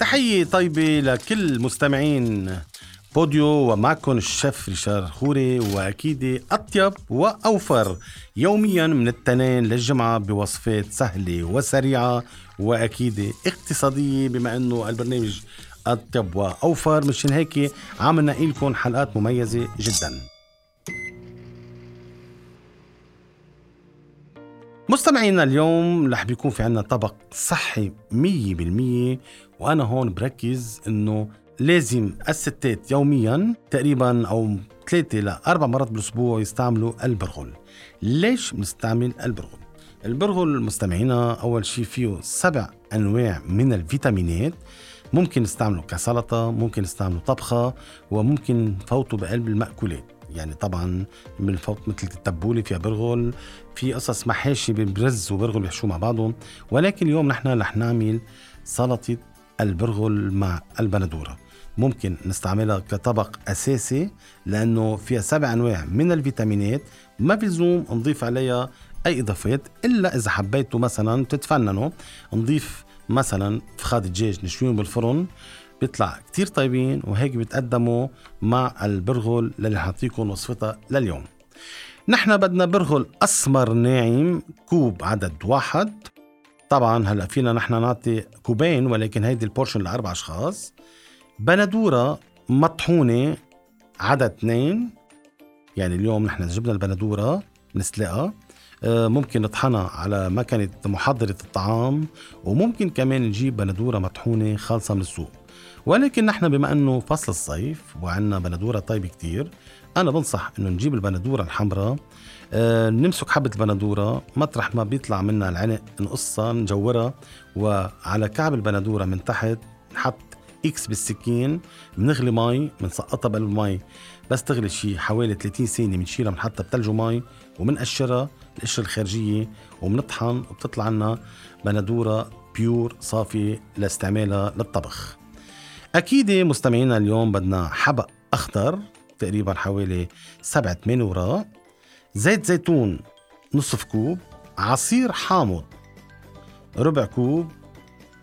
تحية طيبة لكل مستمعين بوديو ومعكم الشيف ريشار خوري وأكيد أطيب وأوفر يوميا من التنين للجمعة بوصفات سهلة وسريعة وأكيد اقتصادية بما إنه البرنامج أطيب وأوفر. مشان هيك عم نقي لكم حلقات مميزة جدا. مستمعينا اليوم رح بيكون في عنا طبق صحي مية بالمية وأنا هون بركز إنه لازم الستات يوميا تقريبا أو ثلاثة لأربع مرات بالأسبوع يستعملوا البرغل ليش بنستعمل البرغل؟ البرغل مستمعينا أول شيء فيه سبع أنواع من الفيتامينات. ممكن نستعمله كسلطة ممكن نستعمله طبخة وممكن نفوته بقلب المأكولات. يعني طبعا بنفوت مثل التبولة فيها برغل في قصص محاشي برز وبرغل بيحشوا مع بعضهم. ولكن اليوم نحن رح نعمل سلطة البرغل مع البندورة. ممكن نستعملها كطبق أساسي لأنه فيها سبع أنواع من الفيتامينات ما بيلزوم نضيف عليها أي إضافات إلا إذا حبيتوا مثلا تتفننوا نضيف مثلا فخاد دجاج نشويهم بالفرن. بيطلع كتير طيبين وهيك بيتقدموا مع البرغل اللي حاعطيكم وصفتها لليوم. نحن بدنا برغل أسمر ناعم كوب عدد واحد. طبعا هلأ فينا نحن نعطي كوبين ولكن هيدي ال portion لأربع أشخاص. بندورة مطحونة عدد اثنين. يعني اليوم نحن جبنا البندورة نسلقها. ممكن نطحنها على مكنة محضرة الطعام وممكن كمان نجيب بندورة مطحونة خالصة من السوق. ولكن نحن بما إنه فصل الصيف وعندنا بندورة طيبة كتير أنا بنصح إنه نجيب البندورة الحمراء أه نمسك حبة البندورة مطرح ما بيطلع منها العنق نقصها نجورها وعلى كعب البندورة من تحت نحط X بالسكين بنغلي مي بنسقطها بقلب المي بس تغلي شي حوالي 30 ثانية بنشيلها بنحطها بتلج ومي وبنقشرها القشرة الخارجية وبنطحن وبتطلع لنا بندورة pure صافي لاستعمالها للطبخ. أكيد مستمعينا اليوم بدنا حبق أخضر تقريبا حوالي سبعة ثمان وراق زيت زيتون نصف كوب عصير حامض ربع كوب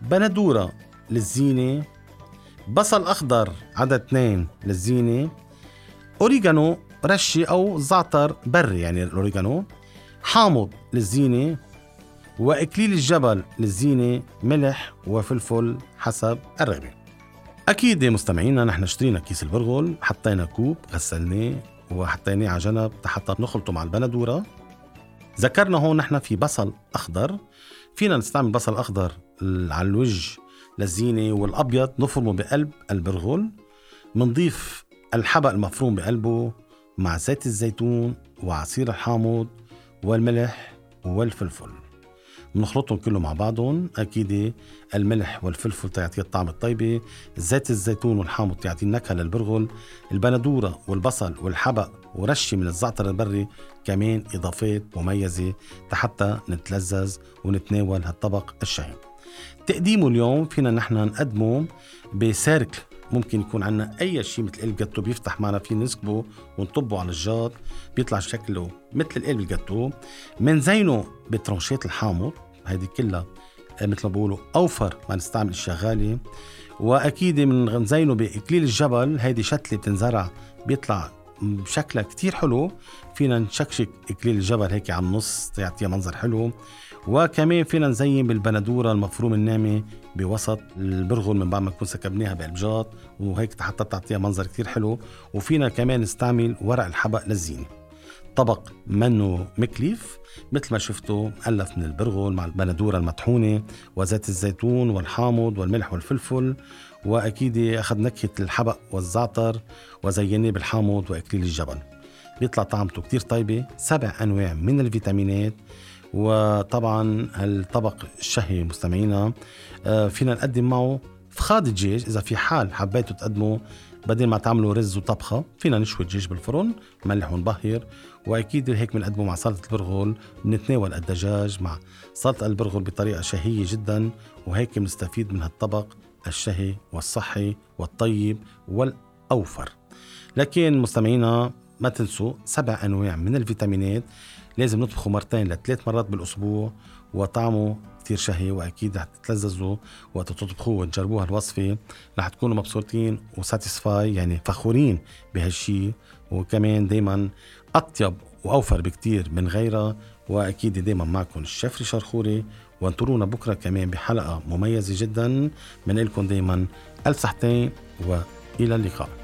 بندورة للزينة بصل أخضر عدد اثنين للزينة أوريغانو رشة أو زعتر بري يعني الأوريغانو. حامض للزينة وإكليل الجبل للزينة ملح وفلفل حسب الرغبة. أكيد مستمعينا نحن اشترينا كيس البرغل حطينا كوب غسلناه وحطيناه على جنب حتى نخلطه مع البندورة. ذكرنا هون نحن في بصل أخضر. فينا نستعمل بصل أخضر على الوجه للزينة والأبيض نفرمه بقلب البرغل منضيف الحبق المفروم بقلبه مع زيت الزيتون وعصير الحامض والملح والفلفل. بنخلطهم كله مع بعضهم. أكيد الملح والفلفل تعطي الطعم الطيبة. زيت الزيتون والحامض تعطي النكهة للبرغل. البندورة والبصل والحبق ورشة من الزعتر البري كمان إضافات مميزة حتى نتلذذ ونتناول هالطبق الشهي. تقديمه اليوم فينا نحن نقدمه بسيركل. ممكن يكون عندنا أي شيء مثل قلب جاتو بيفتح معنا فيه نسكبه ونطبه على الجاط بيطلع شكله مثل القلب الجاتو. منزينه بترونشات الحامض هيدي كلها آه، مثل ما بقولوا أوفر ما نستعمل إشياء غالية. وأكيد بنزينه باكليل الجبل هيدي شتلة بتنزرع بيطلع شكلها كتير حلو. فينا نشكشك إكليل الجبل هيك على النص تعطيها منظر حلو. وكمان فينا نزين بالبندورة المفروم الناعمه بوسط البرغل من بعد ما نكون سكبناها بقلبجات وهيك حتى تعطيها منظر كتير حلو. وفينا كمان نستعمل ورق الحبق للزينه طبق منه مكليف مثل ما شفتوا مؤلف من البرغل مع البندورة المطحونة وزيت الزيتون والحامض والملح والفلفل. وأكيد أخذ نكهة الحبق والزعتر وزيناه بالحامض واكليل الجبل بيطلع طعمته كتير طيبة سبع أنواع من الفيتامينات وطبعا هالطبق الشهي مستمعينا. آه، فينا نقدم معه فخاد الدجاج إذا في حال حبيتوا تقدموا بدل ما تعملوا رز وطبخة فينا نشوي الدجاج بالفرن ملح ونبهر وأكيد هيك بنقدمه مع سلطة البرغل بنتناول الدجاج مع سلطة البرغل بطريقة شهية جدا. وهيك بنستفيد من هالطبق الشهي والصحي والطيب والأوفر. لكن مستمعينا ما تنسوا سبع أنواع من الفيتامينات لازم نطبخه مرتين لثلاث مرات بالأسبوع وطعمه كتير شهي وأكيد رح تتلذذوا وقت تطبخوه وتجربوها الوصفة. رح تكونوا مبسوطين وساتيسفاي يعني فخورين بهالشي. وكمان دايما أطيب وأوفر بكتير من غيرها وأكيد دايما معكم الشيف ريشار خوري وانطرونا بكرة كمان بحلقة مميزة جدا. بنقول لكم دايما الف صحتين وإلى اللقاء.